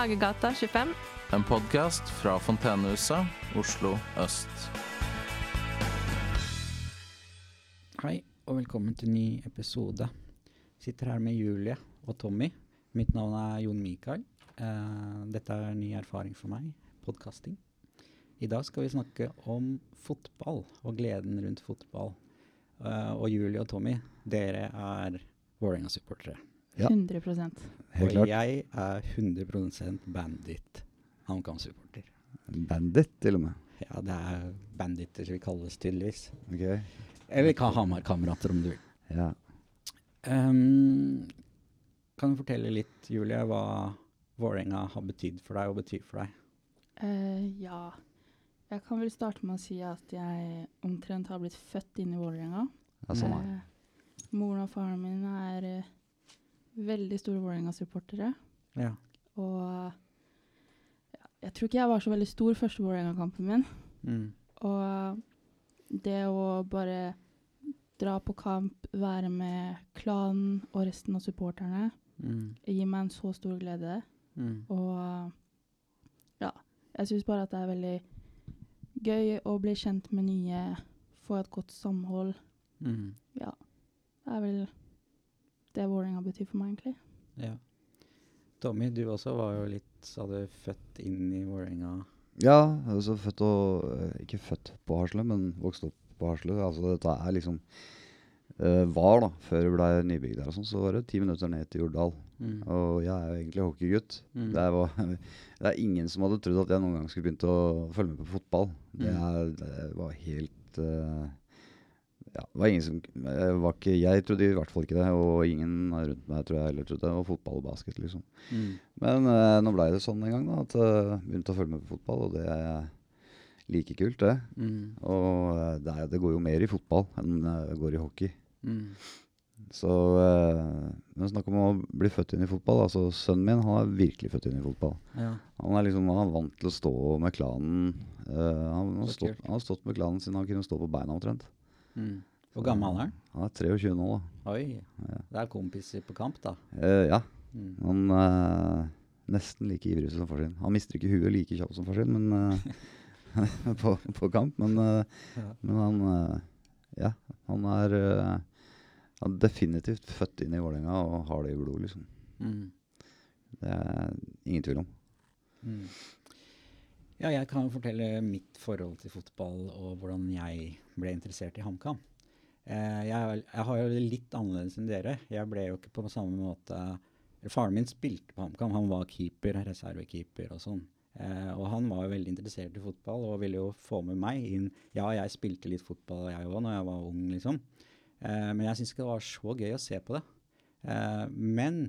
Hagegata 25. En podkast fra Fontenehuset, Oslo øst. Hei, og velkommen til ny episode. Sitter her med Julie og Tommy. Mitt navn er Jon Mikael. Eh, dette er ny erfaring for meg, podkasting. I dag skal vi snakke om fotball og gleden rundt fotball. Eh, og Julie og Tommy, dere er Vålerenga-supportere. Ja. 100 Helt og jeg er 100% Bandit HamKam-supporter. Bandit, til og med. Ja, det er banditter vi kalles tydeligvis. Ok. Eller kan Hamar-kamerater, om du vil. Ja. Um, kan du fortelle litt, Julie, hva Vålerenga har betydd for deg og betyr for deg? Uh, ja. Jeg kan vel starte med å si at jeg omtrent har blitt født inn i Vålerenga. ja, sånn er. Eh, moren og faren min er eh, veldig store Vålerenga-supportere. Ja. Og ja, jeg tror ikke jeg var så veldig stor første Vålerenga-kampen min. Mm. Og det å bare dra på kamp, være med klanen og resten av supporterne, Mm. gir meg en så stor glede. Mm. Og ja, jeg syns bare at det er veldig gøy å bli kjent med nye, få et godt samhold. Mm. Ja, det er vel det Vålerenga betyr for meg, egentlig. Ja. Tommy, du også var jo litt, sa du, født inn i Vålerenga. Ja, også født og eh, Ikke født på Hasle, men vokst opp på Hasle. Altså, dette er liksom uh, Var, da, før det ble nybygd der og sånn, så var det ti minutter ned til Jordal. Mm. Og jeg er jo egentlig hockeygutt. Mm. Det, var, det er ingen som hadde trodd at jeg noen gang skulle begynt å følge med på fotball. Det, Mm. er, det var helt eh, ja, var ingen som jeg, var ikke, jeg trodde i hvert fall ikke det, og ingen rundt meg tror jeg heller trodde det. Og fotball og basket, liksom. Mm. Men eh, nå ble det sånn en gang, da, at jeg begynte å følge med på fotball, og det er like kult, det. Mm. Og eh, det, er, det går jo mer i fotball enn det går i hockey. Mm. Så eh, men snakk om å bli født inn i fotball. Altså Sønnen min han er virkelig født inn i fotball. Ja. Han er liksom han er vant til å stå med klanen. eh, han, har stått, han har stått med klanen siden han kunne stå på beina omtrent. Mm. Hvor gammel er han? Han er 23 nå, da. Oi, Ja. det er kompiser på kamp, da. Uh, ja. Mm. Han er nesten like ivrig som far sin. Han mister ikke huet like kjapt som far sin men, uh, på, på kamp, men, eh, Ja. men han Ja, han er, han er definitivt født inn i Vålerenga og har det i blodet, liksom. Mm. Det er ingen tvil om. Mm. Ja, jeg kan jo fortelle mitt forhold til fotball og hvordan jeg ble interessert i HamKam. Eh, jeg, jeg har jo det litt annerledes enn dere. Jeg ble jo ikke på samme måte Faren min spilte på HamKam. Han var keeper, reservekeeper og sånn. Eh, og han var jo veldig interessert i fotball og ville jo få med meg inn. Ja, jeg spilte litt fotball jeg òg når jeg var ung, liksom. Eh, men jeg syns ikke det var så gøy å se på det. Eh, men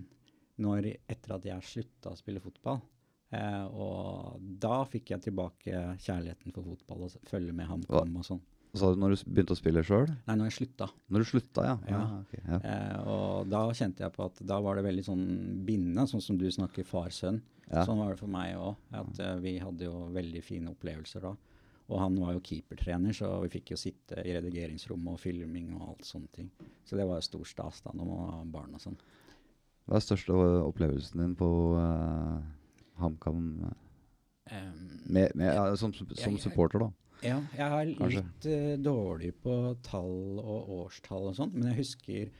når, etter at jeg slutta å spille fotball, Eh, og da fikk jeg tilbake kjærligheten for fotball og følge med HamKam og sånn. Sa du når du begynte å spille sjøl? Nei, når jeg slutta. Når du slutta, ja. Ja. ok, ja. Eh, og da kjente jeg på at da var det veldig sånn bindende, sånn som du snakker far-sønn. Ja. Sånn var det for meg òg. Eh, vi hadde jo veldig fine opplevelser da. Og han var jo keepertrener, så vi fikk jo sitte i redigeringsrommet og filming og alt sånne ting. Så det var jo stor stas da når man var barn og sånn. Hva er største opplevelsen din på uh, HamKam eh, som, som supporter, da? Ja, jeg er Kanskje. litt eh, dårlig på tall og årstall og sånt, men jeg husker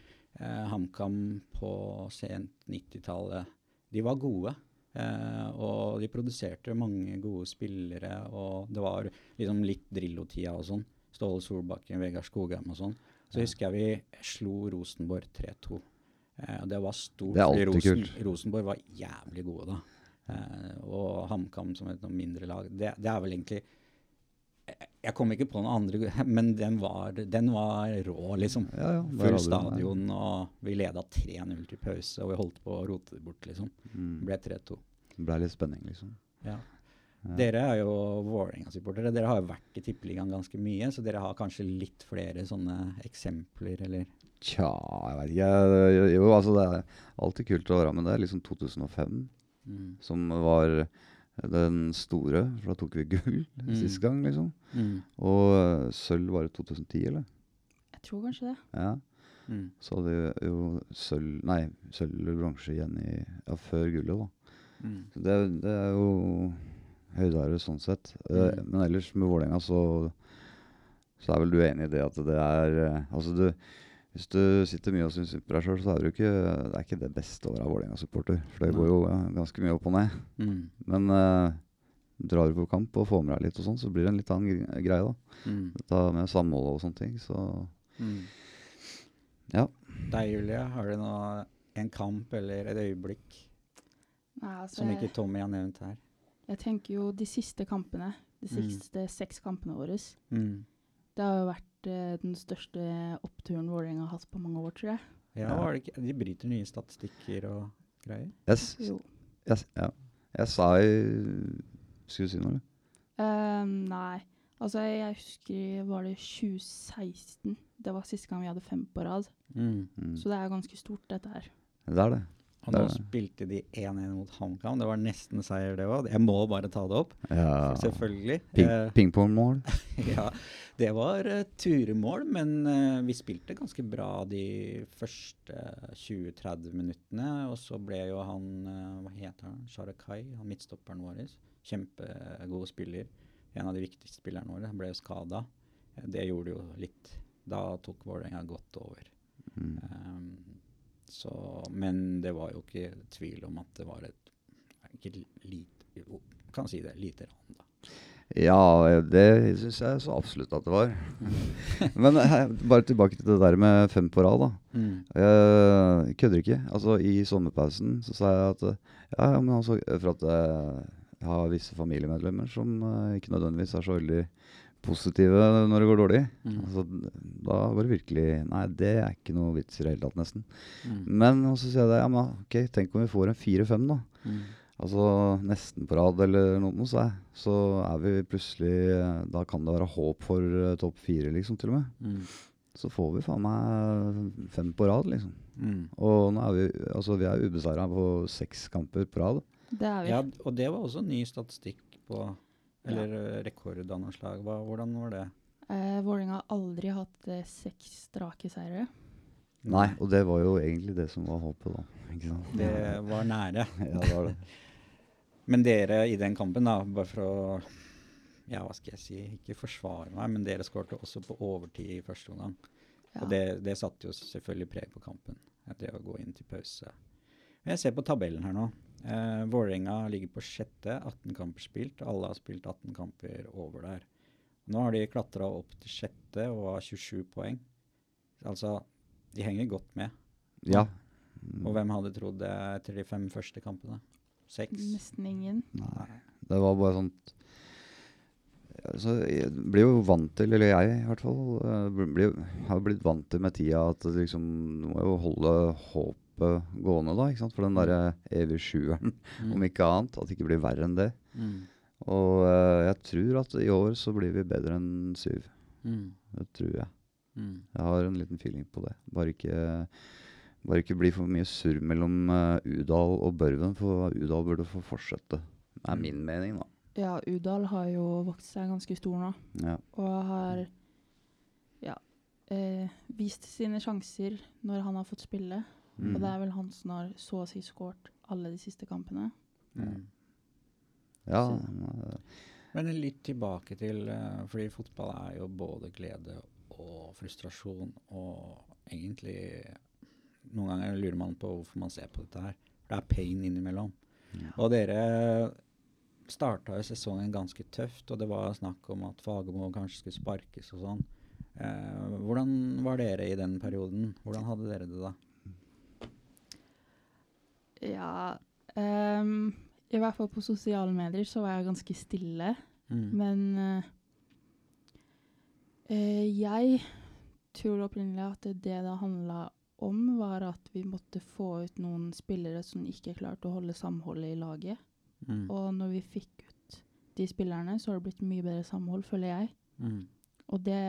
uh, HamKam på sent 90-tallet. De var gode, eh, og de produserte mange gode spillere, og det var liksom litt Drillo-tida og sånn. Ståle Solbakken, Vegard Skogheim og sånn. Så Ja. husker jeg vi slo Rosenborg 3-2. Eh, det var stort, Det er alltid Rosen, kult. Rosenborg var jævlig gode da. Eh, og HamKam som et noe mindre lag. Det, det er vel egentlig jeg- kom ikke på noen andre, men den var, den var rå, liksom. Ja, ja, Full stadion, og vi leda 3-0 til pause, og vi holdt på å rote det bort, liksom. Mm. Ble 3-2. Det ble litt spenning, liksom. Ja. Ja. Dere er jo Vålerenga-supportere. Dere har jo vært i Tippeligaen ganske mye, så dere har kanskje litt flere sånne eksempler, eller? Tja, jeg vet ikke. Jo, Jo, altså det er alltid kult å være med. Det er liksom 2005 Mm. som var den store, for da tok vi gull Mm. sist gang, liksom. Mm. Og eh, sølv var det 2010, eller? Jeg tror kanskje det. Ja. Mm. Så hadde vi jo sølv Nei, sølv eller bronse igjen i Ja, før gullet, da. Mm. Så det, det er jo høydere sånn sett. Eh, Mm. men ellers med Vålerenga så, så er vel du enig i det at det er eh, Altså du Hvis du sitter mye og syns synd på deg sjøl, så er du ikke, det er ikke det beste å være Vålerenga-supporter. For det Nei. går jo ja, ganske mye opp og ned. Mm. Men uh, drar du på kamp og får med deg litt og sånn, så blir det en litt annen gre- greie, da. Mm. Dette med samhold og sånne ting. Så Mm. Ja. Deg, Julie, har du noe, en kamp eller et øyeblikk Nei, altså, som ikke Tommy har nevnt her? jeg tenker jo de siste kampene, de Mm. siste seks kampene våre, Mm. det har jo vært eh, den største oppturen Vålerenga har hatt på mange år, tror jeg. Ja, Ja. Var det ikke, De bryter nye statistikker og greier. jeg, s- Jo. jeg, ja. jeg sa i Skulle du si noe, eller? Um, nei, altså jeg husker var det 2016. Det var siste gang vi hadde fem på rad. Mm. Mm. Så det er ganske stort, dette her. Det er det. Og nå spilte de 1-1 mot HamKam. Det var nesten seier, det òg. Jeg må bare ta det opp. Ja. Selvfølgelig. Ping, Eh, Pingpongmål. ja, det var uh, turemål, men uh, vi spilte ganske bra de første 20-30 minuttene. Og så ble jo han, uh, hva heter han, Sharakai, han midtstopperen vår, kjempegod spiller. En av de viktigste spillerne våre. Han ble jo skada. Det gjorde jo litt Da tok Vålerenga godt over. Mm. Um, så, men det var jo ikke tvil om at det var et ikke lite, kan si det, lite ran, da. Ja, det syns jeg så absolutt at det var. Men eh, bare tilbake til det der med fem på rad, da. Mm. Jeg kødder ikke. Altså, I sommerpausen så sa jeg at eh, ja, men altså, For at eh, jeg har visse familiemedlemmer som eh, ikke nødvendigvis er så veldig positive når det går dårlig. Mm. Altså, da var det virkelig Nei, det er ikke noe vits i det hele tatt, nesten. Mm. Men og så sier jeg det, ja, men ok, tenk om vi får en fire-fem, da. Mm. Altså nesten på rad eller noe, så er, så er vi plutselig Da kan det være håp for uh, topp fire, liksom, til og med. Mm. Så får vi faen meg fem på rad, liksom. Mm. Og nå er vi altså vi er ubeseira på seks kamper på rad. Det er vi. Ja, og det var også ny statistikk på Eller ja. rekord av noe slag. Hva, hvordan var det? Eh, Vålerenga har aldri hatt eh, seks strake seire. Nei, og det var jo egentlig det som var håpet, da. Ikke sant? Det var nære. Ja, det var det. Men dere i den kampen, da, bare for å ja, hva skal jeg si, ikke forsvare meg, men dere skårte også på overtid i første omgang. Ja. Og det, det satte jo selvfølgelig preg på kampen, det å gå inn til pause. Men Jeg ser på tabellen her nå. Eh, Vålerenga ligger på sjette, 18 kamper spilt. Alle har spilt 18 kamper over der. Nå har de klatra opp til sjette og har 27 poeng. Altså, de henger godt med. Ja. Og hvem hadde trodd det etter de fem første kampene? Seks? Nesten ingen. Nei. Det var bare sånt altså, Jeg blir jo vant til, eller jeg i hvert fall, eh, blir, har blitt vant til med tida at liksom, nå må jo holde håpet gående, da. ikke sant? For den derre evige sjueren, om ikke annet. At det ikke blir verre enn det. Mm. Og uh, jeg tror at i år så blir vi bedre enn syv. Mm. Det tror jeg. Mm. Jeg har en liten feeling på det. Bare ikke, bare ikke bli for mye surr mellom uh, Udal og Børven, for Udal burde få fortsette. Det er min mening, da. Ja, Udal har jo vokst seg ganske stor nå, Ja. og har ja, eh, vist sine sjanser når han har fått spille. Mm. Og det er vel han som har så å si skåret alle de siste kampene. Mm. ja Så- Men litt tilbake til eh, Fordi fotball er jo både glede og frustrasjon og egentlig Noen ganger lurer man på hvorfor man ser på dette her. For det er pain innimellom. Ja. Og dere starta jo sesongen ganske tøft, og det var snakk om at Fagermo kanskje skulle sparkes og sånn. Eh, hvordan var dere i den perioden? Hvordan hadde dere det da? Ja um, I hvert fall på sosiale medier så var jeg ganske stille. Mm. Men uh, uh, jeg tror opprinnelig at det det handla om, var at vi måtte få ut noen spillere som ikke klarte å holde samholdet i laget. Mm. Og når vi fikk ut de spillerne, så har det blitt mye bedre samhold, føler jeg. Mm. Og det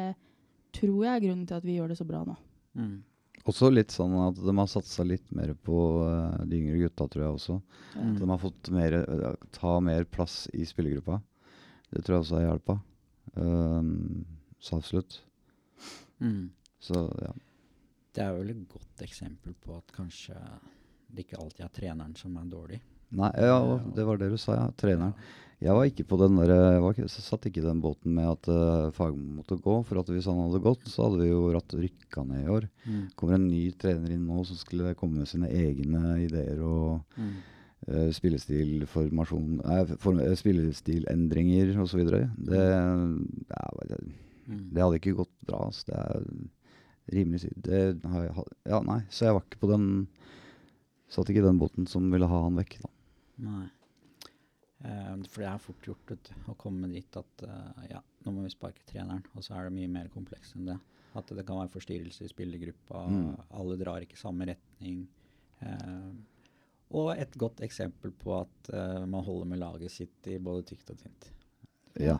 tror jeg er grunnen til at vi gjør det så bra nå. Mm. Også litt sånn at de har satsa litt mer på uh, de yngre gutta, tror jeg også. Mm. De har fått mer, uh, ta mer plass i spillergruppa. Det tror jeg også har hjelpa. Um, så absolutt. Mm. Så ja. Det er vel et godt eksempel på at kanskje det ikke alltid er treneren som er dårlig. Nei, ja, det var det du sa, ja. Treneren. Jeg var ikke på den der, jeg var satt ikke i den båten med at uh, Fagermo måtte gå. For at hvis han hadde gått, så hadde vi jo ratt rykka ned i år. Mm. kommer en ny trener inn nå som skulle komme med sine egne ideer og Mm. uh, spillestilformasjon Nei, for, uh, spillestilendringer osv. Det, ja, det, Mm. det hadde ikke gått bra. Så Det er rimelig sykt. Det har jeg Ja, nei, så jeg var ikke på den Satt ikke i den båten som ville ha han vekk, da. Nei. Eh, for det er fort gjort å komme dit at eh, ja, nå må vi sparke treneren. Og så er det mye mer komplekst enn det. At det kan være forstyrrelser i spillergruppa. Mm. Alle drar ikke i samme retning. Eh, og et godt eksempel på at eh, man holder med laget sitt i både tykt og tynt. Ja.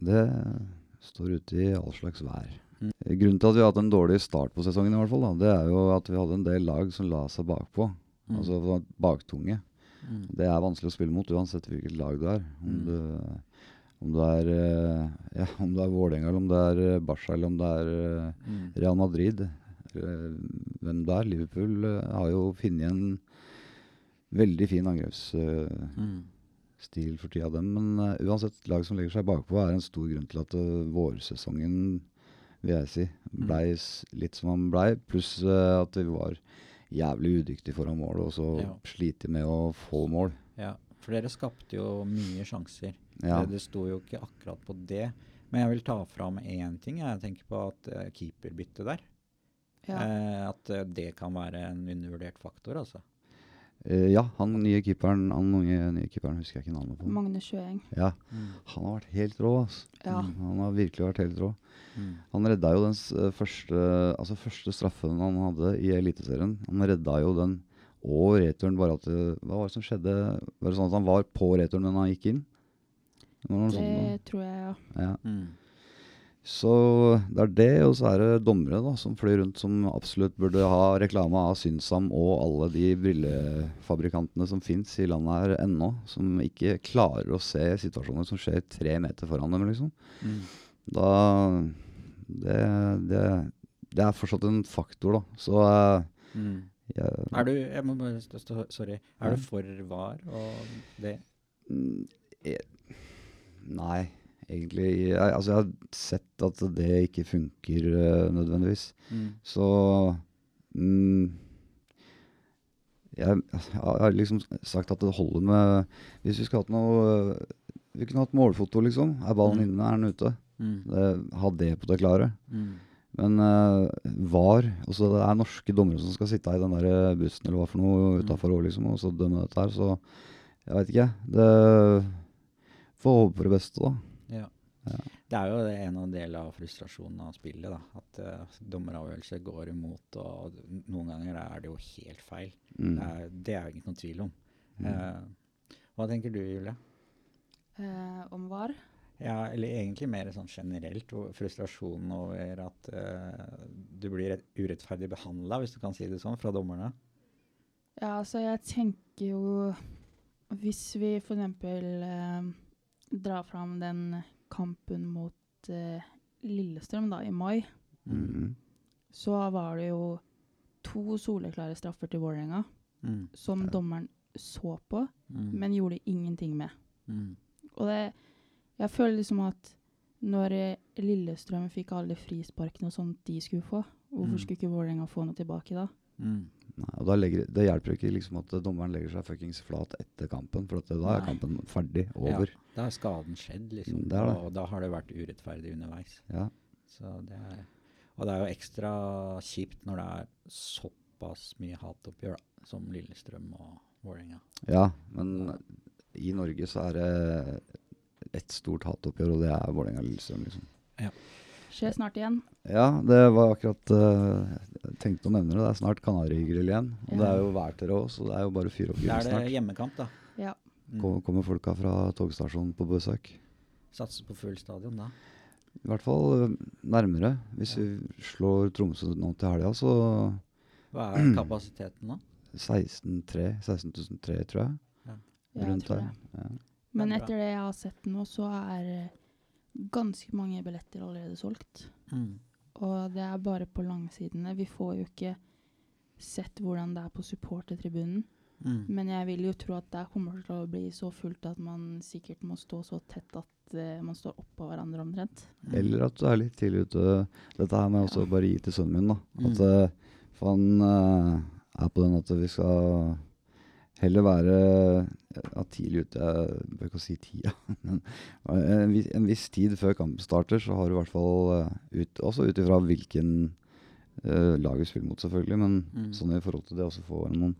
Det står ute i all slags vær. Mm. Grunnen til at vi har hatt en dårlig start på sesongen, i hvert fall, da, det er jo at vi hadde en del lag som la seg bakpå. Mm. Altså baktunge. Mm. Det er vanskelig å spille mot uansett hvilket lag du er. Om, Mm. du, om du er eh, ja, om du er Vålerenga, eller om det er eh, Barca, eller om det er eh, Mm. Real Madrid. hvem det er. Liverpool har jo funnet en veldig fin angrepsstil for tida, dem. Men uansett, lag som legger seg bakpå, er en stor grunn til at vårsesongen, vil jeg si, Mm. blei litt som han blei. Pluss at vi var jævlig udyktig foran mål, og så Ja. sliter med å få mål. Ja, for dere skapte jo mye sjanser. Ja. Det, det sto jo ikke akkurat på det. Men jeg vil ta fram én ting. Jeg tenker på at uh, keeperbyttet der. Ja. Eh, at eh, det kan være en undervurdert faktor, altså. Eh, ja, han nye keeperen Han nye, nye keeperen husker jeg ikke navnet på. Magne Sjøeng. Ja, Han har vært helt rå. Altså. Ja. Mm. Han har virkelig vært helt rå. Mm. Han redda jo den eh, første, altså første straffen han hadde i Eliteserien. Han redda jo den og returen bare at det, Hva var det som skjedde? Var det sånn at han var på returen, men han gikk inn? Det sånt Det tror jeg, ja. Ja. Mm. Så det er det, og så er det dommere da, som flyr rundt, som absolutt burde ha reklame av Synsam og alle de brillefabrikantene som fins i landet her ennå, som ikke klarer å se situasjoner som skjer tre meter foran dem, liksom. Mm. Da det, det, det er fortsatt en faktor, da. Så uh, Mm. jeg, Er du Jeg må bare Sorry. Ja. Er du for VAR og det? Mm, jeg, Nei, egentlig jeg, Altså, jeg har sett at det ikke funker uh, nødvendigvis. Mm. Så mm, jeg, jeg har liksom sagt at det holder med Hvis vi skulle hatt noe Vi kunne hatt målfoto, liksom. Er ballen Mm. inne, er den ute? Mm. Det, ha det på det klare. Mm. Men uh, VAR altså Det er norske dommere som skal sitte i den der eh, bussen eller hva for noe Mm. utafor òg, liksom, og så dømme dette her. Så jeg veit ikke. Det Får håpe på det beste, da. Ja. Det er jo en av del av frustrasjonen av spillet. da, At uh, dommeravgjørelser går imot, og noen ganger er det jo helt feil. Mm. Det, er, det er jo ikke noen tvil om. Mm. Uh, hva tenker du, Julie? Uh, om VAR. Ja, eller egentlig mer sånn generelt frustrasjonen over at uh, du blir urettferdig behandla, hvis du kan si det sånn, fra dommerne. Ja, altså jeg tenker jo Hvis vi f.eks. Uh, drar fram den kampen mot eh, Lillestrøm da, i mai, Mm. så var det jo to soleklare straffer til Vålerenga Mm. som Ja. dommeren så på, Mm. men gjorde ingenting med. mm. Og det Jeg føler liksom at når eh, Lillestrøm fikk alle frisparkene og sånt de skulle få, hvorfor Mm. skulle ikke Vålerenga få noe tilbake da? Mm. Nei, og da legger, det hjelper ikke liksom at dommeren legger seg fuckings flat etter kampen, for da er Nei. kampen ferdig. Over. Ja, da er skaden skjedd, liksom. Mm, det det. Og da har det vært urettferdig underveis. Ja. Så det er, og det er jo ekstra kjipt når det er såpass mye hatoppgjør da, som Lillestrøm og Vålerenga. ja, men i Norge så er det ett stort hatoppgjør, og det er Vålerenga-Lillestrøm, liksom. Skjer snart igjen. Ja, det var akkurat uh, Jeg tenkte å nevne det. Det er snart Kanarigrill igjen. Og det er jo værtørt òg, så det er jo bare å fyre opp Da grillen er det snart. hjemmekamp, da. Ja. Mm. Kom- Kommer folka fra togstasjonen på besøk. Satser på full stadion da. I hvert fall eh, nærmere. Hvis Ja. vi slår Tromsø nå til helga, så Hva er kapasiteten da? 16.3, 16.003, tror jeg. Ja, jeg tror der. det. Ja. Men Det er etter det jeg har sett nå, så er eh, ganske mange billetter allerede solgt. Mm. Og det er bare på langsidene. Vi får jo ikke sett hvordan det er på supportertribunen. Mm. Men jeg vil jo tro at det kommer til å bli så fullt at man sikkert må stå så tett at uh, man står oppå hverandre omtrent. Mm. Eller at du er litt tidlig ute. Dette her må jeg også Ja. bare gi til sønnen min. da. At, Mm. eh, for han uh, er på den at vi skal heller være ja, tidlig ute Jeg bør ikke si tida, men en, viss, en viss tid før kampen starter, så har du i hvert fall eh, ut, Også ut ifra hvilken uh, lag vi spiller mot, selvfølgelig, men Mm. sånn i forhold til det også få noen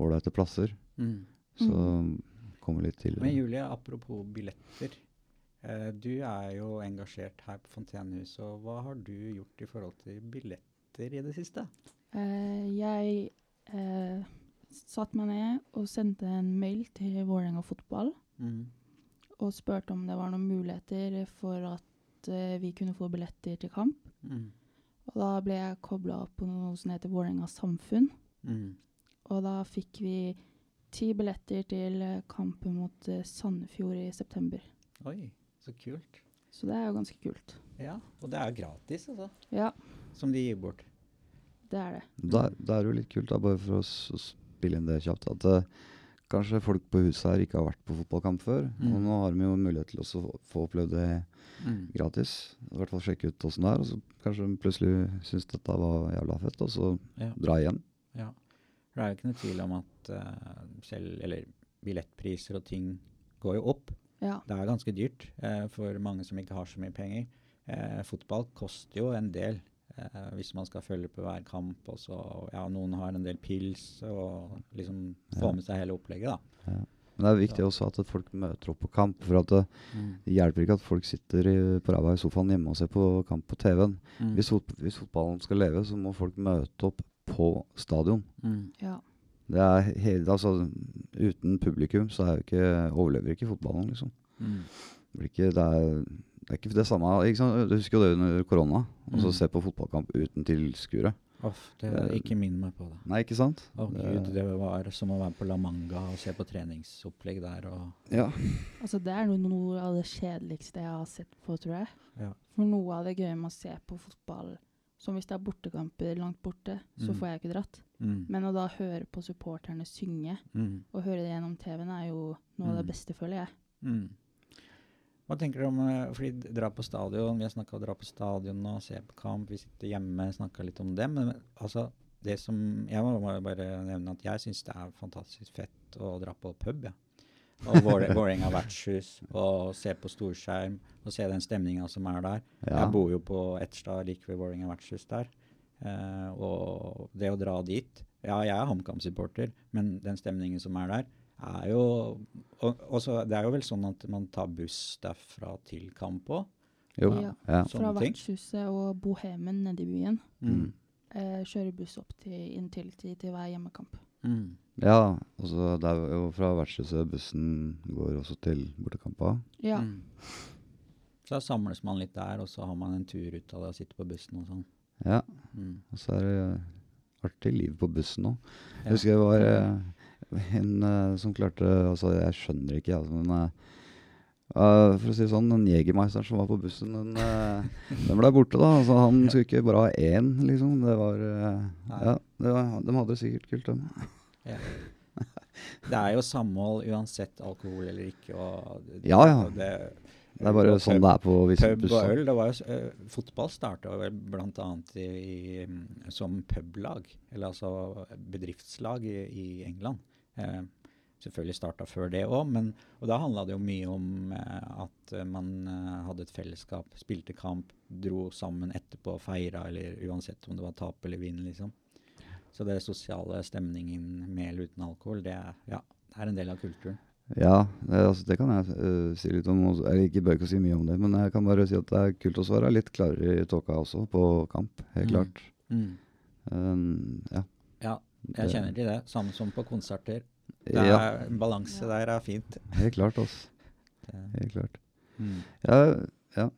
ålreite plasser. Mm. Så kommer litt til. Men. Julie, apropos billetter. Eh, du er jo engasjert her på Fontenehuset, og hva har du gjort i forhold til billetter i det siste? Uh, jeg eh, satte meg ned og sendte en mail til Vålerenga fotball Mm. og spurte om det var noen muligheter for at uh, vi kunne få billetter til kamp. Mm. Og da ble jeg kobla opp på noe som heter Vålerenga samfunn. Mm. Og da fikk vi ti billetter til kampen mot uh, Sandefjord i september. Oi, så kult. Så det er jo ganske kult. Ja, og det er gratis, altså, Ja, som de gir bort. det er det. Da, da er det jo litt kult, da, bare for å spille inn det kjapt, at uh, kanskje folk på huset her ikke har vært på fotballkamp før. Mm. Og nå har de jo mulighet til å få oppleve det Mm. gratis. I hvert fall sjekke ut åssen det er. Og så kanskje de plutselig syns dette var jævla fett, og så Ja. dra igjen. Ja. For det er jo ikke noe tvil om at uh, selv Eller billettpriser og ting går jo opp. Ja. Det er ganske dyrt uh, for mange som ikke har så mye penger. Uh, fotball koster jo en del eh, hvis man skal følge på hver kamp. Og så, ja, noen har en del pils og liksom få med seg hele opplegget, da. Men det er viktig også at folk møter opp på kamp. For at det, mm. hjelper ikke at folk sitter i, på ræva i sofaen hjemme og ser på kamp på TV-en. Mm. Hvis, fot, hvis fotballen skal leve, så må folk møte opp på stadion. Mm. ja. Det er hele, altså, uten publikum så er ikke, overlever ikke fotballen, liksom. Mm. Det, blir ikke, det, er, det er ikke det samme ikke sant? Du husker jo det under korona. Og så Mm. se på fotballkamp uten tilskuere. Det- ikke minn meg på det. Nei, ikke sant? Å gud, det var som å være på La Manga og se på treningsopplegg der og Ja. Altså, det er no- noe av det kjedeligste jeg har sett på, tror jeg. Ja. For noe av det gøye med å se på fotball, som hvis det er bortekamper langt borte, så Mm. får jeg ikke dratt. mm. Men å da høre på supporterne synge, Mm. og høre det gjennom TV-en, er jo noe av det Mm. beste, føler jeg. Mm. Hva tenker du om eh, fordi dra på stadion? Vi har snakka om å dra på stadion og se på kamp. Vi sitter hjemme snakka litt om det. Men altså, det som Jeg må bare nevne at jeg syns det er fantastisk fett å dra på pub. Ja. Og Våle- Vålerenga vertshus og se på storskjerm og se den stemninga som er der. Ja. Jeg bor jo på Etterstad like ved Vålerenga vertshus der. Uh, og det å dra dit Ja, jeg er HamKam-supporter, men den stemningen som er der, er jo og, også, Det er jo vel sånn at man tar buss derfra til kamp òg. Jo. Ja. Ja. Fra vertshuset og Bohemen nede i byen. Mm. Eh, kjører buss opp til inntiltid til hver hjemmekamp. Mm. ja. Altså, det er jo fra vertshuset bussen går også til bortekampa. Ja. Mm. Så da samles man litt der, og så har man en tur ut av det og sitter på bussen og sånn. Ja. Mm. Og så er det artig liv på bussen òg. Ja. Jeg husker det var en eh, som klarte Altså, jeg skjønner ikke, altså, men eh, eh, For å si det sånn, den Jegermeisteren som var på bussen, den, uh, den ble borte, da. Altså, han skulle ikke bare ha én, liksom. Det var uh, Ja, det var, de hadde det sikkert kult, de. Ja. Det er jo samhold uansett alkohol eller ikke. Og det, Ja, ja. og Det, Det er bare sånn pub- det er på visse Pub og øl. Det var jo, fotball starta vel bl.a. I, i, mm, som publag, eller altså bedriftslag i, i England. Eh, selvfølgelig starta før det òg, men og da handla det jo mye om eh, at man eh, hadde et fellesskap, spilte kamp, dro sammen etterpå og feira, eller uansett om det var tap eller vinn, liksom. Så det sosiale stemningen med eller uten alkohol, det er, ja, det er en del av kulturen. Ja, det, altså, det kan jeg uh, si litt om. også. Jeg ikke, bør ikke si mye om det, men jeg kan bare si at det er kult å svare litt klarere i tåka også, på kamp. Helt Mm. klart. Mm. Um, ja. Ja, jeg kjenner til det. Samme som på konserter. Det ja, er, en balanse Ja. der er fint. helt klart, altså. Det, Helt klart. mm. Ja, ja.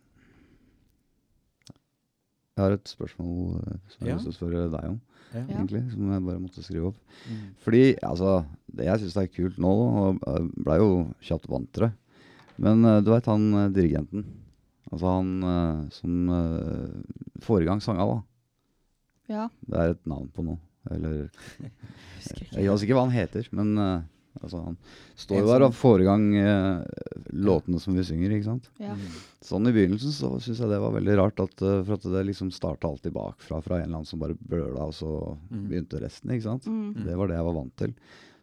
Jeg har et spørsmål eh, som jeg Ja. har lyst til å spørre deg om, Ja. Ja. egentlig, som jeg bare måtte skrive opp. Mm. Fordi, altså, det jeg syns er kult nå, og jeg ble jo kjapt vant til det, men eh, du veit han eh, dirigenten, altså han eh, som uh, får i gang sanga, da. Ja. Det er et navn på noe. Eller Jeg vet ikke hva han heter, men uh, altså, han står jo der og får i gang eh, låtene som vi synger, ikke sant. Ja. Mm. Sånn i begynnelsen så syns jeg det var veldig rart, at, uh, for at det liksom starta alltid bakfra, fra en eller annen som bare brøla, og så Mm. begynte resten, ikke sant. Mm. Mm. Det var det jeg var vant til.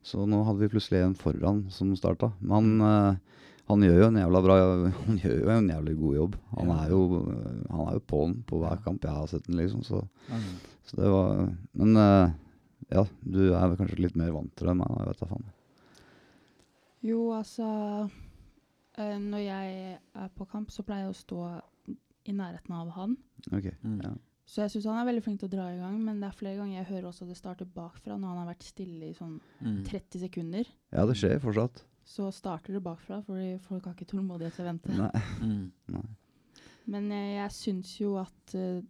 Så nå hadde vi plutselig en foran som starta. Men han, eh, han gjør jo en jævla bra Han gjør jo en jævlig god jobb. Han er jo Han er jo på'n på hver kamp jeg har sett den, liksom. Så, Mm. Så det var Men eh, ja, du er vel kanskje litt mer vant til det enn meg, jeg vet da faen. Jo, altså eh, Når jeg er på kamp, så pleier jeg å stå i nærheten av han. Ok, Mm. ja. Så jeg syns han er veldig flink til å dra i gang, men det er flere ganger jeg hører også det starter bakfra når han har vært stille i sånn Mm. 30 sekunder. ja, det skjer fortsatt. Så starter det bakfra, fordi folk har ikke tålmodighet til å vente. Nei. Mm. Nei. Men jeg, jeg syns jo at eh,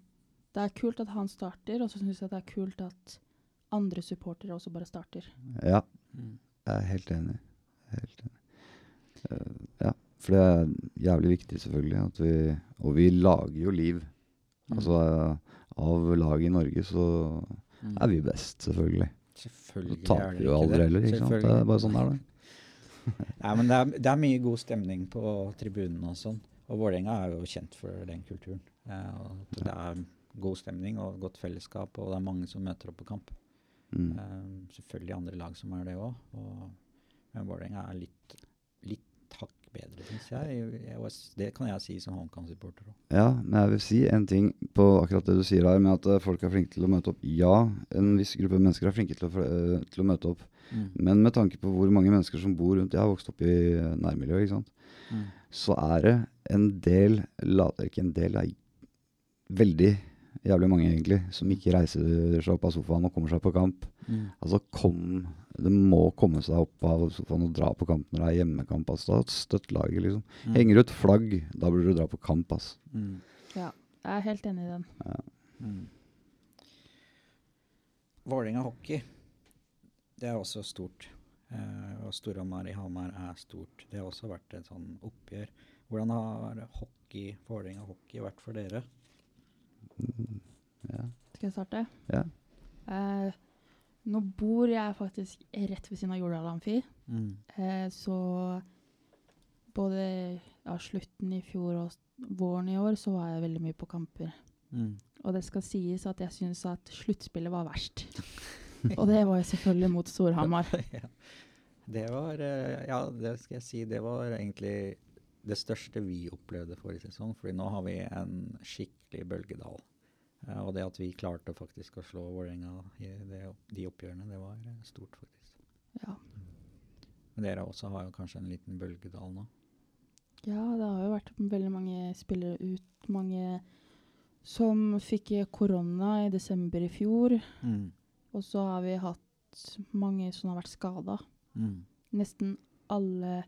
det er kult at han starter, og så syns jeg det er kult at andre supportere også bare starter. Ja, Mm. jeg er helt enig. Helt enig. Uh, ja, for det er jævlig viktig, selvfølgelig. At vi, og vi lager jo liv. Mm. Altså av laget i Norge så Mm. er vi best, selvfølgelig. Selvfølgelig Så taper vi jo aldri det. heller, ikke sant. Det er bare sånn er det. Nei, men det er, det er mye god stemning på tribunene og sånn. Og Vålerenga er jo kjent for den kulturen. Eh, og det er god stemning og godt fellesskap, og det er mange som møter opp på kamp. Mm. Eh, selvfølgelig andre lag som er det òg. Men Vålerenga er litt, litt hakk bedre, syns jeg. Jeg- Det kan jeg si som HamKam-supporter òg. Ja, men jeg vil si en ting på akkurat det du sier her, med at eh, folk er flinke til å møte opp. Ja, en viss gruppe mennesker er flinke til å, eh, til å møte opp. Mm. Men med tanke på hvor mange mennesker som bor rundt Jeg har vokst opp i nærmiljøet, ikke sant. Mm. Så er det en del Later Ikke en del, er veldig jævlig mange, egentlig, som ikke reiser seg opp av sofaen og kommer seg på kamp. Mm. Altså, kom Det må komme seg opp av sofaen og dra på kamp når det er hjemmekamp. Altså, støtt laget, liksom. Mm. Henger ut flagg, da burde du dra på kamp, altså. Mm. Jeg er helt enig i den. Mm. Vålerenga hockey, det er også stort. Uh, og Storhamar i Hamar er stort. Det har også vært et sånn oppgjør. Hvordan har hockey, Vålerenga hockey vært for dere? Ja. Skal jeg starte? Ja. Eh, nå bor jeg faktisk rett ved siden av Jordal Amfi, Mm. eh, så både ja, slutten i fjor og våren i år så var jeg veldig mye på kamper. Mm. Og det skal sies at jeg syns at sluttspillet var verst. og det var jo selvfølgelig mot Storhamar. ja. Det var eh, Ja, det skal jeg si. Det var egentlig det største vi opplevde forrige sesong. fordi nå har vi en skikkelig bølgedal. Eh, og det at vi klarte faktisk å slå Vålerenga i det, de oppgjørene, det var eh, stort, faktisk. Ja. Men dere også har jo kanskje en liten bølgedal nå? ja, det har jo vært veldig mange spillere ut. Mange som fikk korona i desember i fjor. Mm. Og så har vi hatt mange som har vært skada. Mm. Nesten alle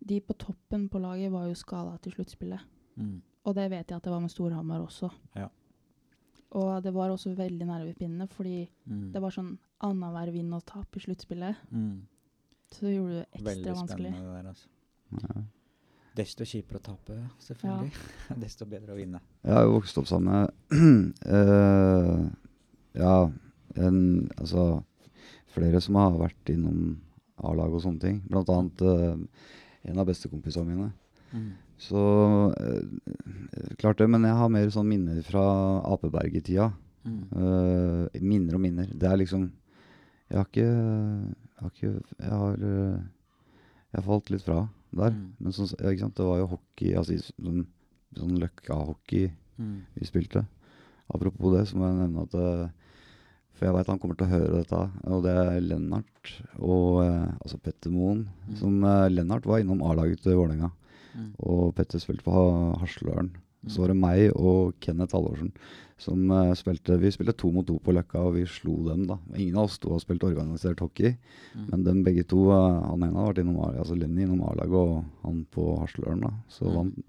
de på toppen på laget var jo skada til sluttspillet. Mm. Og det vet jeg at det var med Storhamar også. Ja. Og det var også veldig nervepirrende, fordi Mm. det var sånn annenhver vinn og tap i sluttspillet. mm. Så det gjorde det ekstra Veldig vanskelig. spennende det der, altså. Ja. Desto kjipere å tape, selvfølgelig. Desto bedre å vinne. Jeg har jo vokst opp sammen med uh, Ja, en, altså flere som har vært innom A-lag og sånne ting. Blant annet eh, en av bestekompisene mine. Mm. Så eh, klart det, men jeg har mer sånn minner fra Apeberget-tida. Mm. Uh, minner og minner. Det er liksom Jeg har ikke Jeg har ikke Jeg har, eh, jeg har falt litt fra der. Mm. Men så, ja, ikke sant? det var jo hockey, altså sånn, sånn løkka-hockey Mm. vi spilte. Apropos det, så må jeg nevne at For jeg veit han kommer til å høre dette, og det er Lennart og eh, altså Petter Moen. Mm. Som eh, Lennart var innom A-laget til Vålerenga, Mm. og Petter spilte på Ha- Hasløren. Mm. Så var det meg og Kenneth Halvorsen som eh, spilte Vi spilte to mot to på Løkka, og vi slo dem, da. Ingen av oss to har spilt organisert hockey, Mm. men dem begge to eh, Han ene har vært innom A- altså Lenny innom A-laget, og han på Hasløren, da. Så, Mm. vant-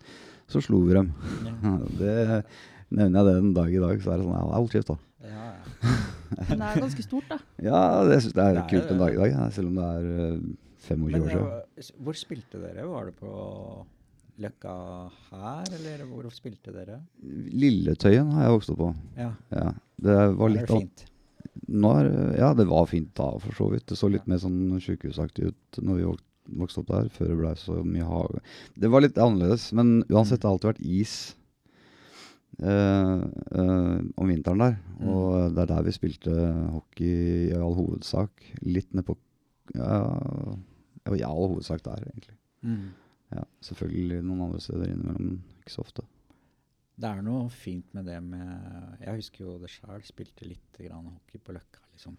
så slo vi dem. Ja. det Nevner jeg det en dag i dag, så er det sånn Ja, hold kjeft, da. Ja, ja. Men det er ganske stort, da. Ja, det syns jeg er kult en dag i dag, ja, selv om det er eh, 25 Men år siden. eh, hvor spilte dere? Var det på Løkka her, eller hvor spilte dere? Lilletøyen har jeg vokst opp på. Ja, Ja, det var litt det av fint. nå er, ja, det var fint da, for så vidt. Det så litt mer sånn sykehusaktig ut når vi vokste opp der, før det ble så mye hage. Det var litt annerledes, men uansett, det har alltid vært is eh, eh, om vinteren der. Mm. Og det er der vi spilte hockey i all hovedsak. Litt ned på Ja, ja, i all hovedsak der, egentlig. Mm. Ja, selvfølgelig noen andre steder innimellom, men ikke så ofte. Det er noe fint med det med Jeg husker jo det sjøl, spilte litt grann hockey på Løkka, liksom.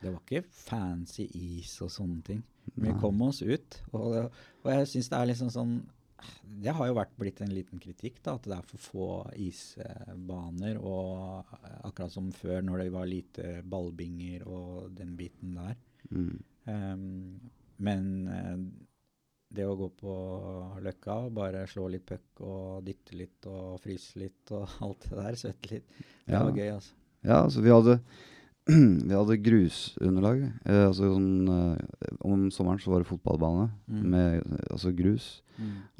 Det var ikke fancy is og sånne ting. Men vi kom oss ut. Og, og jeg syns det er liksom sånn Det har jo vært blitt en liten kritikk, da, at det er for få isbaner. Og eh, akkurat som før, når det var lite ballbinger og den biten der. Mm. Um, men eh, det å gå på Løkka og bare slå litt puck og dytte litt og fryse litt og alt det der, svette litt, det Ja. var gøy, altså. Ja, altså vi hadde Vi hadde grusunderlag. Eh, altså sånn eh, Om sommeren så var det fotballbane Mm. med altså grus.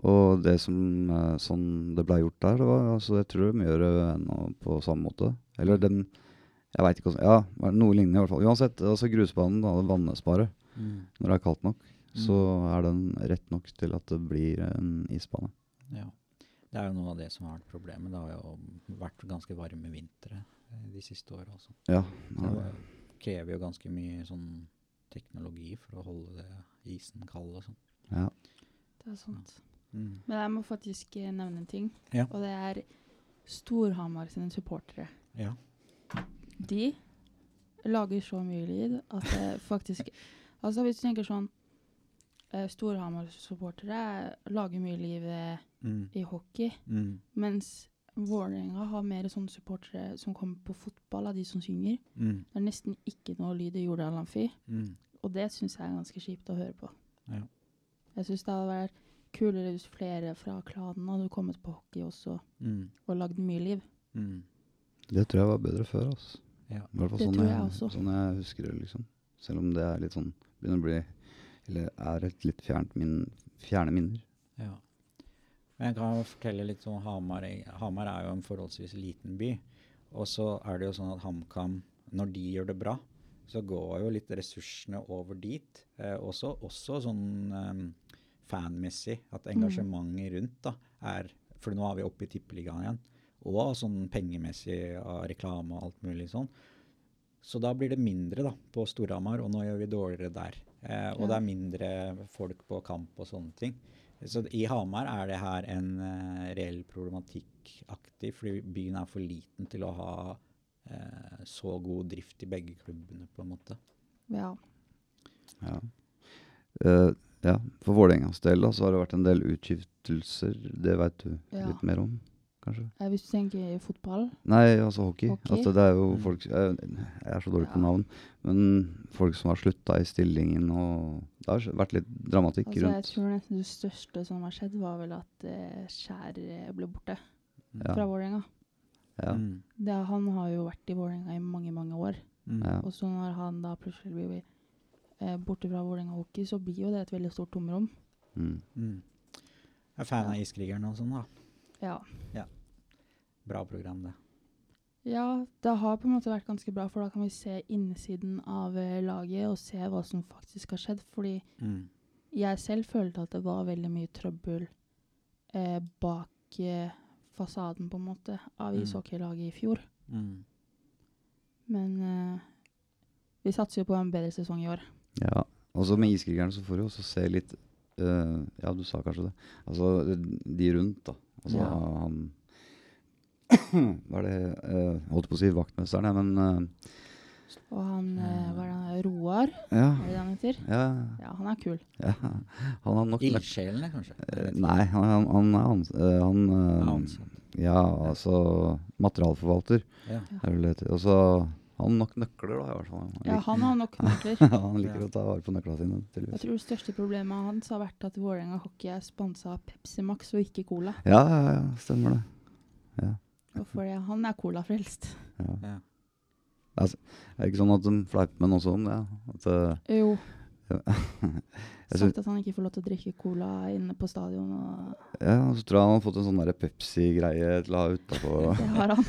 Og det som eh, sånn det ble gjort der, det var altså Jeg tror de gjør det ennå på samme måte. Eller den Jeg veit ikke hvordan Ja, noe lignende i hvert fall. Uansett, altså grusbanen hadde vannespare. Mm. Når det er kaldt nok, Mm. så er den rett nok til at det blir en isbane. Ja. Det er jo noe av det som har vært problemet. Det har jo vært ganske varme vintre eh, de siste åra også. Ja. Så det krever jo ganske mye sånn teknologi for å holde det, isen kald og sånn. ja. Det er sant. Mm. Men jeg må faktisk eh, nevne en ting, Ja. og det er Storhamar sine supportere. Ja. De lager så mye lyd at det faktisk Altså hvis du tenker sånn eh, Storhamar-supportere lager mye liv Mm. i hockey, Mm. mens Vålerenga har mer sånne supportere som kommer på fotball, av de som synger. Mm. Det er nesten ikke noe lyd i Jordal Amfi, Mm. og det syns jeg er ganske kjipt å høre på. Ja. Jeg syns det hadde vært kulere hvis flere fra klanen hadde kommet på hockey også Mm. og lagd mye liv. Mm. Det tror jeg var bedre før, altså. Ja. I hvert fall Det sånn tror jeg, jeg sånn jeg husker det, liksom. Selv om det er litt sånn Begynner å bli Eller er et litt fjernt min, fjerne minner. Ja. Men jeg kan fortelle litt om Hamar. Hamar er jo en forholdsvis liten by. Og så er det jo sånn at HamKam, når de gjør det bra, så går jo litt ressursene over dit. Eh, også, også sånn eh, fanmessig, at engasjementet rundt da, er For nå er vi oppe i tippeligaen igjen. Og sånn pengemessig av reklame og alt mulig sånn. Så da blir det mindre da, på Storhamar, og nå gjør vi dårligere der. Eh, og Ja. det er mindre folk på kamp og sånne ting. Så i Hamar er det her en uh, reell problematikk-aktig, fordi byen er for liten til å ha uh, så god drift i begge klubbene, på en måte. Ja. Ja. Uh, ja. For Vålerengas del da, så har det vært en del utskiftelser. Det veit du Ja. litt mer om, kanskje? Eh, Hvis du tenker fotball Nei, altså hockey. Hockey? Altså, det er jo Mm. folk Jeg, jeg er så dårlig på navn. Men folk som har slutta i stillingen og Det har vært litt dramatikk altså, Jeg tror nesten det største som har skjedd, var vel at eh, Skjær eh, ble borte Ja. fra Vålerenga. Ja. Mm. Det- Han har jo vært i Vålerenga i mange, mange år. Mm. Ja. Og så når han da plutselig blir eh, borte fra Vålerenga hockey, så blir jo det et veldig stort tomrom. Mm. Mm. Jeg er fan av Iskrigeren og sånn, da. Ja. Bra program, det. ja, det har på en måte vært ganske bra, for da kan vi se innsiden av eh, laget og se hva som faktisk har skjedd. Fordi Mm. jeg selv følte at det var veldig mye trøbbel eh, bak eh, fasaden, på en måte, av Mm. ishockeylaget i fjor. Mm. Mm. Men eh, vi satser jo på en bedre sesong i år. Ja. Og så med Iskrigerne så får du også se litt eh, Ja, du sa kanskje det. Altså de rundt, da. Altså Ja. han Hva er det uh, Holdt på å si vaktmesteren, ja, men uh, Og han, hva er det, Roar, ja, er det han heter? ja, Ja, han er kul. ja. Han har nok Ildsjelene, kanskje? Jeg. Nei, han, han, han er eh, han, eh, Ja. Ja, altså Materialforvalter, Ja. er det heter. Og så har nok nøkler, da, i hvert fall. Han Ja, han har nok nøkler. han liker Ja. å ta vare på nøklene sine, Jeg tydeligvis. tror det største problemet hans har vært at Vålerenga Hockey er sponsa av Pepsi Max og ikke Cola. Ja, ja, ja, stemmer det. Ja, Og fordi han er colafrelst. ja. Ja. Altså, er det ikke sånn at de fleiper med noe sånt? Ja. At, eh, Jo. jeg synes, Sagt at han ikke får lov til å drikke cola inne på stadion. Og ja, og så tror jeg han har fått en sånn der Pepsi-greie til å ha utapå. det har han.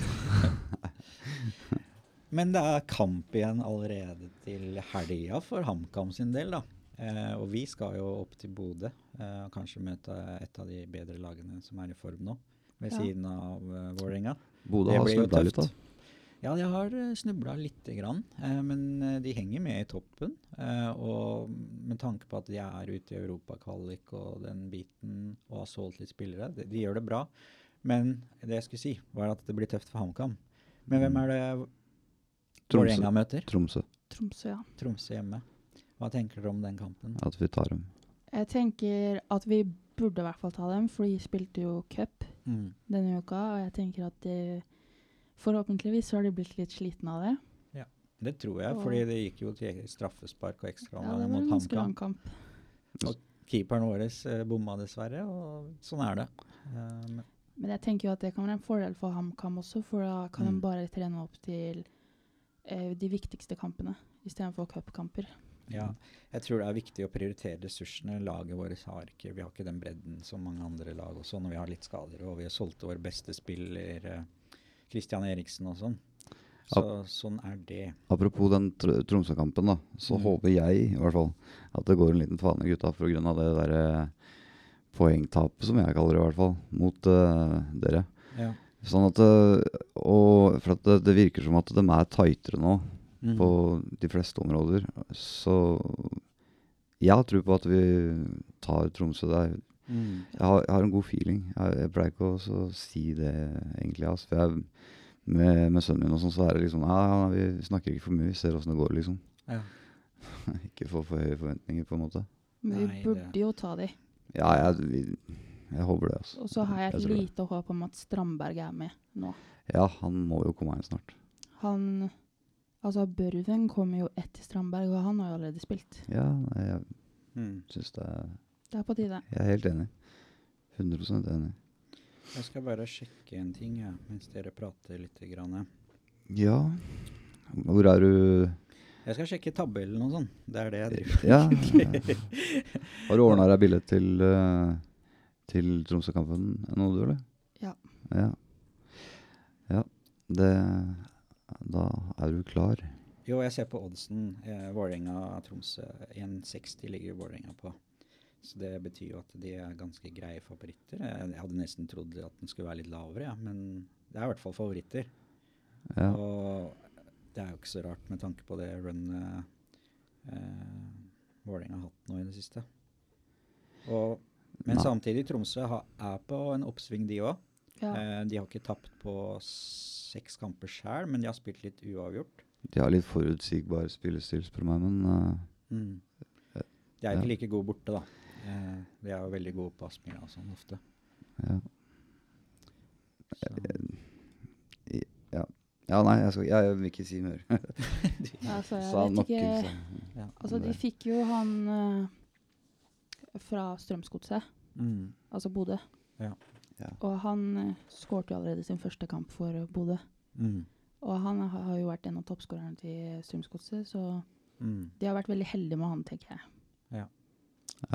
Men det er kamp igjen allerede til helga for HamKam sin del, da. Eh, og vi skal jo opp til Bodø. Eh, og kanskje møte et av de bedre lagene som er i form nå, ved Ja. siden av uh, Vålerenga. Bodø har snubla litt, da. Ja, de har uh, snubla lite grann, eh, men eh, de henger med i toppen. Eh, og med tanke på at de er ute i europakvalik og den biten, og har solgt litt spillere, de, de gjør det bra. Men det jeg skulle si, var at det blir tøft for HamKam. Men hvem er det. Vålerenga møter? Tromsø. Tromsø, ja. Tromsø hjemme. Hva tenker dere om den kampen? At vi tar dem. Jeg tenker at vi burde i hvert fall ta dem, for de spilte jo cup Mm. denne uka. Og jeg tenker at de, forhåpentligvis så har de blitt litt slitne av det. Det tror jeg, Og- fordi det gikk jo til straffespark og Ja, ekstraomganger var mot HamKam. Og Keeperen vår eh, bomma dessverre, og sånn er det. Um, men- Men jeg tenker jo at det kan være en fordel for HamKam også, for da kan Mm. de bare trene opp til eh, de viktigste kampene istedenfor cupkamper. Ja, jeg tror det er viktig å prioritere ressursene. Laget vårt har ikke Vi har ikke den bredden som mange andre lag også, når vi har litt skader. Og vi har solgt vår beste spiller, eh, Christian Eriksen og sånn. Så sånn er det. Apropos den tr Tromsø-kampen, da, så Mm. håper jeg i hvert fall at det går en liten fane, gutta, pga. det derre poengtapet, som jeg kaller det i hvert fall, mot eh, dere. Ja. Sånn at eh, Og for at det, det virker som at de er tightere nå Mm. på de fleste områder. Så jeg har tro på at vi tar Tromsø der. Mm. Jeg har, jeg har en god feeling. Jeg, jeg pleier ikke å si det egentlig. Altså. For jeg, med, med sønnen min og sånn, så er det liksom ja, ja, Vi snakker ikke for mye, vi ser åssen det går, liksom. Ja. ikke få for høye forventninger, på en måte. Men vi burde jo ta de. Ja, jeg, vi, jeg håper det, altså. Og så har jeg Jeg et det. lite håp om at Strandberg er med nå. Ja, han må jo komme inn snart. Han Altså, Børven kommer jo etter Strandberg, og han har jo allerede spilt. Ja, nei, jeg Mm. syns det er Det er på tide. Jeg er helt enig. 100% enig. Jeg skal bare sjekke en ting ja, mens dere prater litt. Grann. Ja Hvor er du Jeg skal sjekke tabellen og sånn. Det er det jeg driver Ja. Har du ordna deg billett til, eh, til Tromsø-kampen nå, du, eller? Ja. Ja. ja. Det Da er du klar. Jo, jeg ser på oddsen. Eh, Vålerenga-Tromsø 1,60 ligger Vålerenga på. Så det betyr jo at de er ganske greie favoritter. Jeg, jeg hadde nesten trodd at den skulle være litt lavere, ja, men det er i hvert fall favoritter. Ja. Og det er jo ikke så rart med tanke på det runnet eh, Vålerenga har hatt nå i det siste. Og, men Nei. samtidig, Tromsø er på en oppsving, de òg. Ja. Eh, de har ikke tapt på seks kamper sjøl, men de har spilt litt uavgjort. De har litt forutsigbar spillestil, spør du meg, men uh, Mm. Eh, De er ja. ikke like gode borte, da. Eh, de er jo veldig gode på Aspmyra og sånn ofte. ja. Så. Ja. ja, nei, jeg, skal, jeg vil ikke si mer. Altså, jeg vet ikke. Altså, de fikk jo han eh, fra Strømsgodset, Mm. altså Bodø. Ja. Ja. Og han uh, skårte jo allerede sin første kamp for eh, Bodø. Mm. Og han har, har jo vært en av toppskårerne til Strømsgodset, så Mm. de har vært veldig heldige med han, tenker jeg. Ja,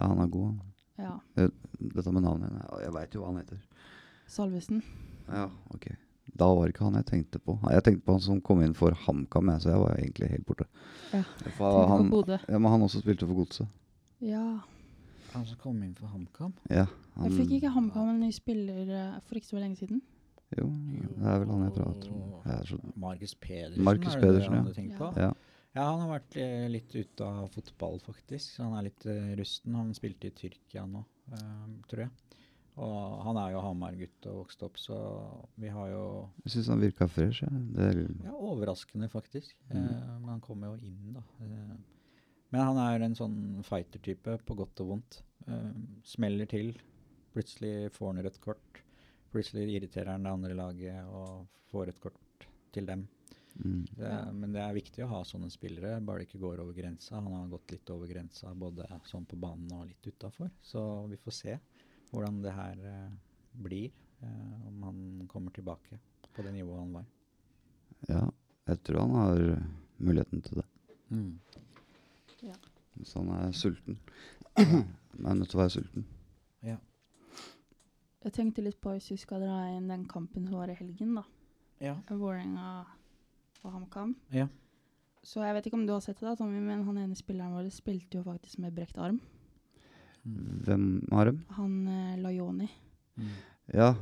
han er god, han. Ja. Dette med navnet ja, Jeg veit jo hva han heter. Salvesen. Ja, ok. Da var det ikke han jeg tenkte på. Jeg tenkte på han som kom inn for HamKam, så jeg var egentlig helt borte. Ja, For han, ja, men han også spilte for Godset. Ja. Han som kom inn for HamKam? Ja, han, Jeg fikk ikke HamKam en ny spiller eh, for ikke så lenge siden. Jo, det er vel han jeg prater om. Markus Pedersen, Marcus er det Pedersen, det ja. du tenker på? ja. Ja, han har vært eh, litt ute av fotball, faktisk. Så Han er litt eh, rusten. Han spilte i Tyrkia nå, eh, tror jeg. Og han er jo Hamar-gutt og vokst opp, så vi har jo Jeg syns han virka fresh. Ja. Det er, Ja, overraskende, faktisk. Mm. Eh, men han kommer jo inn, da. Men han er en sånn fighter-type, på godt og vondt. Uh, smeller til. Plutselig får han rødt kort. Plutselig irriterer han det andre laget og får rødt kort til dem. mm. Det. Men det er viktig å ha sånne spillere, bare det ikke går over grensa. Han har gått litt over grensa både sånn på banen og litt utafor. Så vi får se hvordan det her uh, blir, uh, om han kommer tilbake på det nivået han var. ja, jeg tror han har muligheten til det. Mm. Hvis han er sulten. han er nødt til å være sulten. Ja. Jeg tenkte litt på hvis vi skal dra inn den kampen som var i helgen, da. ja. Vålerenga og HamKam. Ja. Så jeg vet ikke om du har sett det, da, Tommy, men han ene spilleren vår spilte jo faktisk med brekt arm. Hvem har dem? Han eh, Lajoni. Mm. Ja,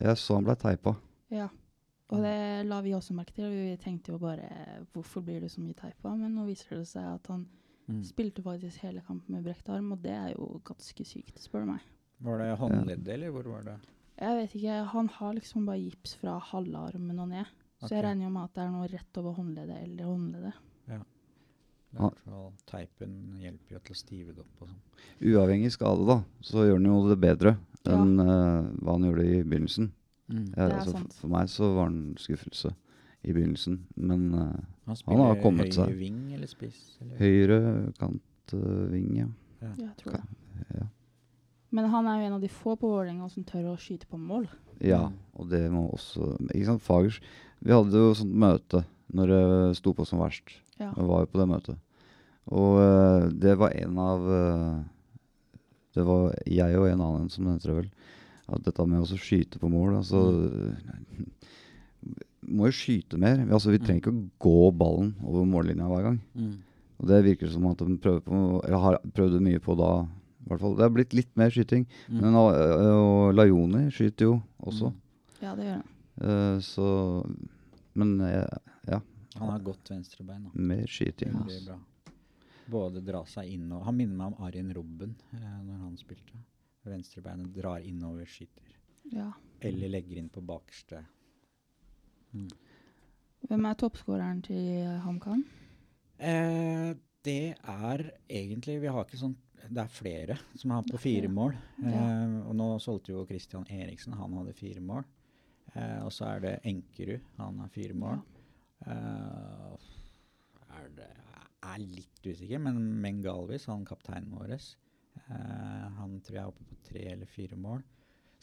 jeg så han ble teipa. Ja. Og det la vi også merke til. Vi tenkte jo bare hvorfor blir det så mye teipa? Men nå viser det seg at han Mm. spilte faktisk hele kampen med brekt arm, og det er jo ganske sykt, spør du meg. Var det håndleddet, eller hvor var det? Jeg vet ikke, han har liksom bare gips fra halvarmen og ned. Så jeg regner jo med at det er noe rett over håndleddet eller håndleddet. Ja. i hvert fall Teipen hjelper jo til å stive det opp og sånn. Uavhengig skade, da, så gjør han jo det bedre Ja. enn uh, hva han gjorde i begynnelsen. Mm. Ja, Det er altså, sant. For meg så var han skuffelse i begynnelsen. Men eh, Han Han har kommet høyre seg. ving eller spiss? Eller? høyre kantving, ja. Ja, jeg tror det. ja. Men han er jo en av de få på Vålerenga som tør å skyte på mål. Ja, Mm. og det må også Ikke sant, Fagers Vi hadde jo sånt møte når det sto på som verst. Ja. Jeg var jo på det møtet. Og uh, det var en av uh, Det var jeg og en annen som nevnte det vel. At dette med å skyte på mål Altså Må jo skyte mer. Altså, vi Mm. trenger ikke å gå ballen over mållinja hver gang. Mm. Og det virker som at de prøver på Eller har prøvd mye på da. i hvert fall. Det har blitt litt mer skyting. Mm. Men og, og Lajoni skyter jo også. Mm. Ja, det gjør han. Uh, så Men uh, ja, Han har godt venstrebein. da. mer skyting. Ja. altså. Både dra seg inn og Han minner meg om Arjen Robben uh, når han spilte. Venstrebeinet drar innover, skyter. Ja. Eller legger inn på bakerste. Mm. Hvem er toppskåreren til HamKam? Eh, det er egentlig Vi har ikke sånn Det er flere som har på fire mål. Ja. Eh, og nå solgte jo Christian Eriksen, han hadde fire mål. Eh, og så er det Enkerud, han har fire mål. Eh, er det er litt usikker, men Mengalvis, han kapteinen vår, eh, han tror jeg er oppe på tre eller fire mål.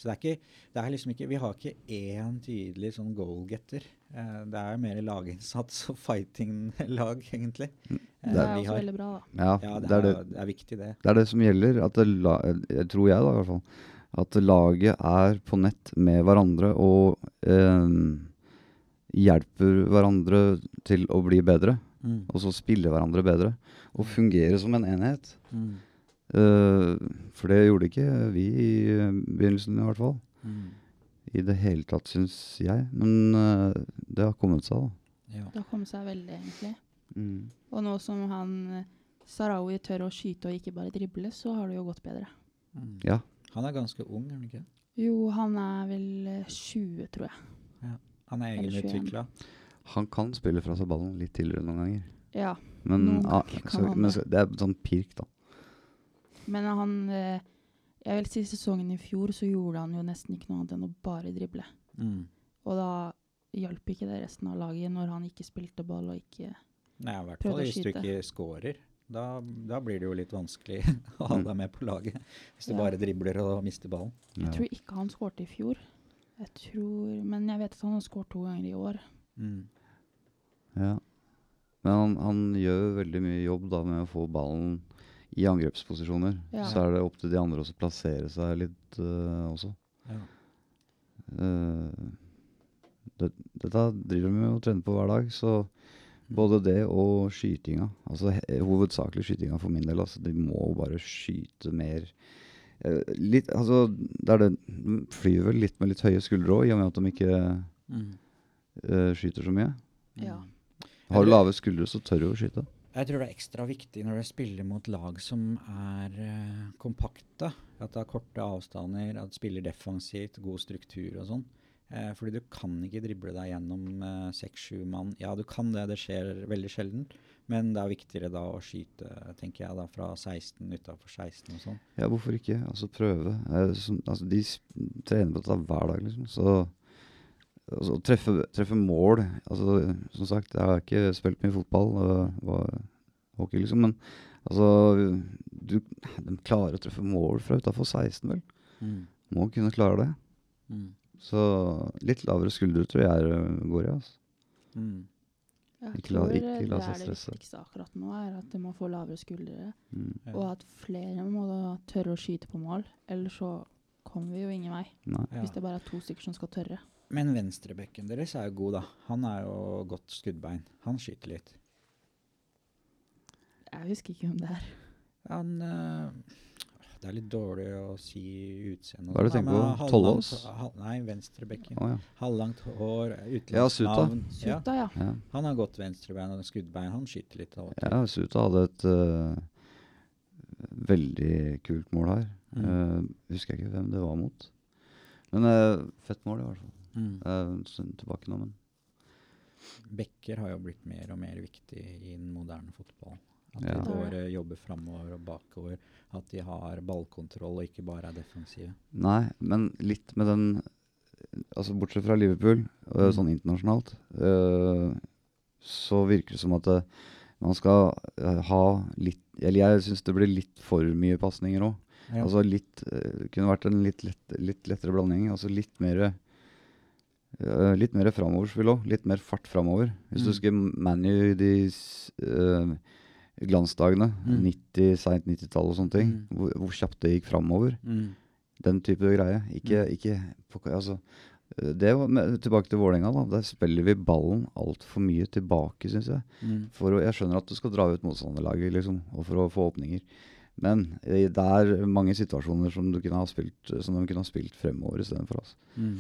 Så det er ikke, det er liksom ikke Vi har ikke én tydelig sånn goalgetter. Eh, det er mer laginnsats og fighting-lag, egentlig. Eh, Det er også har. veldig bra, da. Ja, Ja, det det, er er, det, det er viktig, det. det er det som gjelder. At det la, jeg tror jeg, da, i hvert fall. At laget er på nett med hverandre og eh, hjelper hverandre til å bli bedre. Mm. Og så spille hverandre bedre. Og fungere som en enhet. Mm. Eh, for det gjorde ikke vi i eh, begynnelsen, i hvert fall. Mm. I det hele tatt, syns jeg. Men eh, det har kommet seg, da. Ja. Det har kommet seg veldig, egentlig. Mm. Og nå som han Sarawi tør å skyte og ikke bare drible, så har det jo gått bedre. Mm. Ja. Han er ganske ung, er han ikke? Jo, han er vel eh, 20, tror jeg. Han er Eller 21. egenutvikla. Han kan spille fra seg ballen litt tidligere noen ganger. Ja. Men, Noen ah, ganger kan så, han men så, det er sånn pirk, da. Men han eh, Jeg vil si sesongen i fjor så gjorde han jo nesten ikke noe annet enn å bare drible. Mm. Og da hjalp ikke det resten av laget når han ikke spilte ball og ikke Nei, i hvert fall hvis du ikke scorer. Da, da blir det jo litt vanskelig å ha Mm. deg med på laget. Hvis du Ja. bare dribler og mister ballen. Jeg Ja. tror ikke han skårte i fjor. Jeg tror, Men jeg vet at han har skåret to ganger i år. Mm. Ja. Men han, han gjør veldig mye jobb da med å få ballen i angrepsposisjoner. Ja. Så er det opp til de andre å plassere seg litt uh, også. Ja. Uh, det, dette driver vi med å trene på hver dag, så både det og skytinga Altså he, hovedsakelig skytinga for min del. Altså, de må bare skyte mer. Eh, litt, altså, det er det, de flyr vel litt med litt høye skuldre òg, i og med at de ikke Mm. eh, skyter så mye. Ja. Har du lave skuldre, så tør du å skyte. Jeg tror det er ekstra viktig når du spiller mot lag som er uh, kompakte. At det er korte avstander, at du spiller defensivt, god struktur og sånn. Uh, fordi du kan ikke drible deg gjennom eh, seks-sju mann. Ja, du kan det, det skjer veldig sjelden. Men det er viktigere da å skyte, tenker jeg, da fra 16 utafor 16 og sånn. Ja, hvorfor ikke? Altså prøve. Som, altså, de trener på dette hver dag, liksom. Så altså, treffe, treffe mål altså, Som sagt, jeg har ikke spilt mye fotball, og var hockey, liksom, men altså du, De klarer å treffe mål fra utafor 16, vel. Må kunne klare det. Mm. Så litt lavere skuldre tror jeg øh, går i. Altså. Mm. Jeg Ikke la- tror ikke eh, la det seg er det viktigste akkurat nå, er at de må få lavere skuldre. Mm. Ja. Og at flere må da tørre å skyte på mål. Ellers så kommer vi jo ingen vei. Nei. Hvis det bare er to stykker som skal tørre. Men venstrebekken deres er jo god, da. Han er jo godt skuddbein. Han skyter litt. Jeg husker ikke hvem det er. Han øh, Det er litt dårlig å si utseende. Hva er det du sånn, tenker på? halvlangt- Tollås? Nei, venstrebekken. Oh, ja. Halvlangt hår, utenlandsk Suta. navn. Ja, Suta, ja. ja. han har godt venstrebein og skuddbein. Han skyter litt av og til. Ja, Suta hadde et øh, veldig kult mål her. Mm. Uh, husker jeg ikke hvem det var mot. Men uh, fett mål, i hvert fall. Mm. Stund tilbake nå, men Bekker har jo blitt mer og mer viktig i den moderne fotball. At Ja. de går, uh, jobber framover og bakover. At de har ballkontroll og ikke bare er defensive. Nei, men litt med den Altså Bortsett fra Liverpool, Mm. sånn internasjonalt, uh, så virker det som at man skal ha litt Eller jeg syns det blir litt for mye pasninger òg. Ja. Altså litt Kunne vært en litt, lett, litt lettere blanding. Altså litt mer øh, Litt mer framoverspill òg. Litt mer fart framover. Hvis du Mm. husker ManU de øh, glansdagene, Mm. 90, seint 90-tall og sånne ting, Mm. hvor, hvor kjapt det gikk framover. Mm. Den type greie. Ikke, Mm. ikke altså, øh, det var med, Tilbake til Vålerenga. da, Der spiller vi ballen altfor mye tilbake, syns jeg. Mm. For å, jeg skjønner at du skal dra ut motstanderlaget, liksom, og for å få åpninger. Men eh, det er mange situasjoner som, du kunne ha spilt, som de kunne ha spilt fremover istedenfor. Altså. Mm.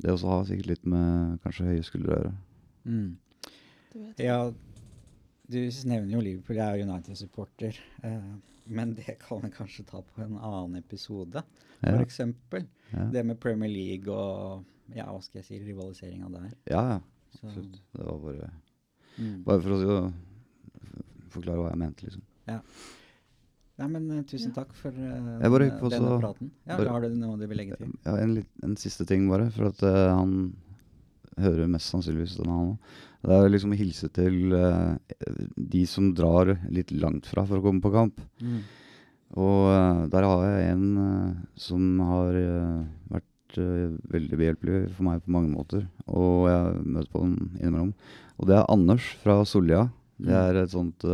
Det også har sikkert litt med kanskje høye skuldre å gjøre. Mm. Ja, du nevner jo Liverpool. Jeg er United-supporter. Eh, men det kan vi kanskje ta på en annen episode. For Ja, ja. det med Premier League og ja, hva skal jeg si, rivaliseringa der. ja, ja. Så, Absolutt. Det var bare, mm. bare for å si- forklare hva jeg mente, liksom. Nei, men eh, tusen Ja. takk for uh, Jeg bare denne, gikk på denne så- praten. Ja, bare- Har du noe du vil legge til? Ja, en, litt, en siste ting bare, for at uh, han hører mest sannsynligvis denne han òg. Det er liksom å hilse til uh, de som drar litt langt fra for å komme på kamp. Mm. Og uh, der har jeg en som har vært veldig behjelpelig for meg på mange måter. Og jeg møter på den innimellom. Og det er Anders fra Sollia. Det Mm. er et sånt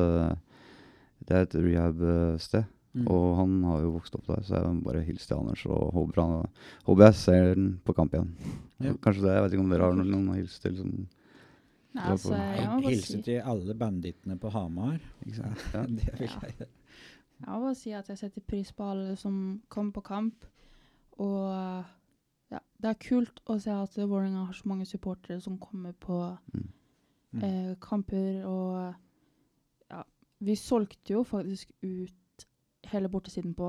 Det er et rehab-sted. Mm. Og han har jo vokst opp der, så jeg bare hilser til Anders og håper, han, håper jeg ser den på kamp igjen. Ja. Kanskje det. Jeg vet ikke om dere har noen, noen å hilse til. Som, Nei, altså, jeg må bare Hilse si, til alle bandittene på Hamar. ikke sant? Ja. det vil jeg gjøre. jeg må bare si at jeg setter pris på alle som kommer på kamp. Og ja, det er kult å se at Vålerenga har så mange supportere som kommer på Mm. Mm. eh, kamper. Og ja, vi solgte jo faktisk ut hele bortesiden på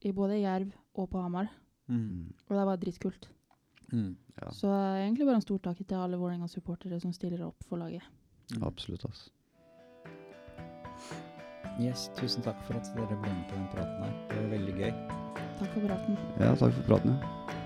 i både Jerv og på Hamar. Mm. Og det var dritkult. Mm. Ja, Så egentlig bare en stor takk til alle Vålerenga-supportere som stiller opp for laget. Mm. absolutt. Altså. Yes, tusen takk for at dere ble med på den praten her. Det var veldig gøy. Takk for praten. Ja, takk for praten. Ja.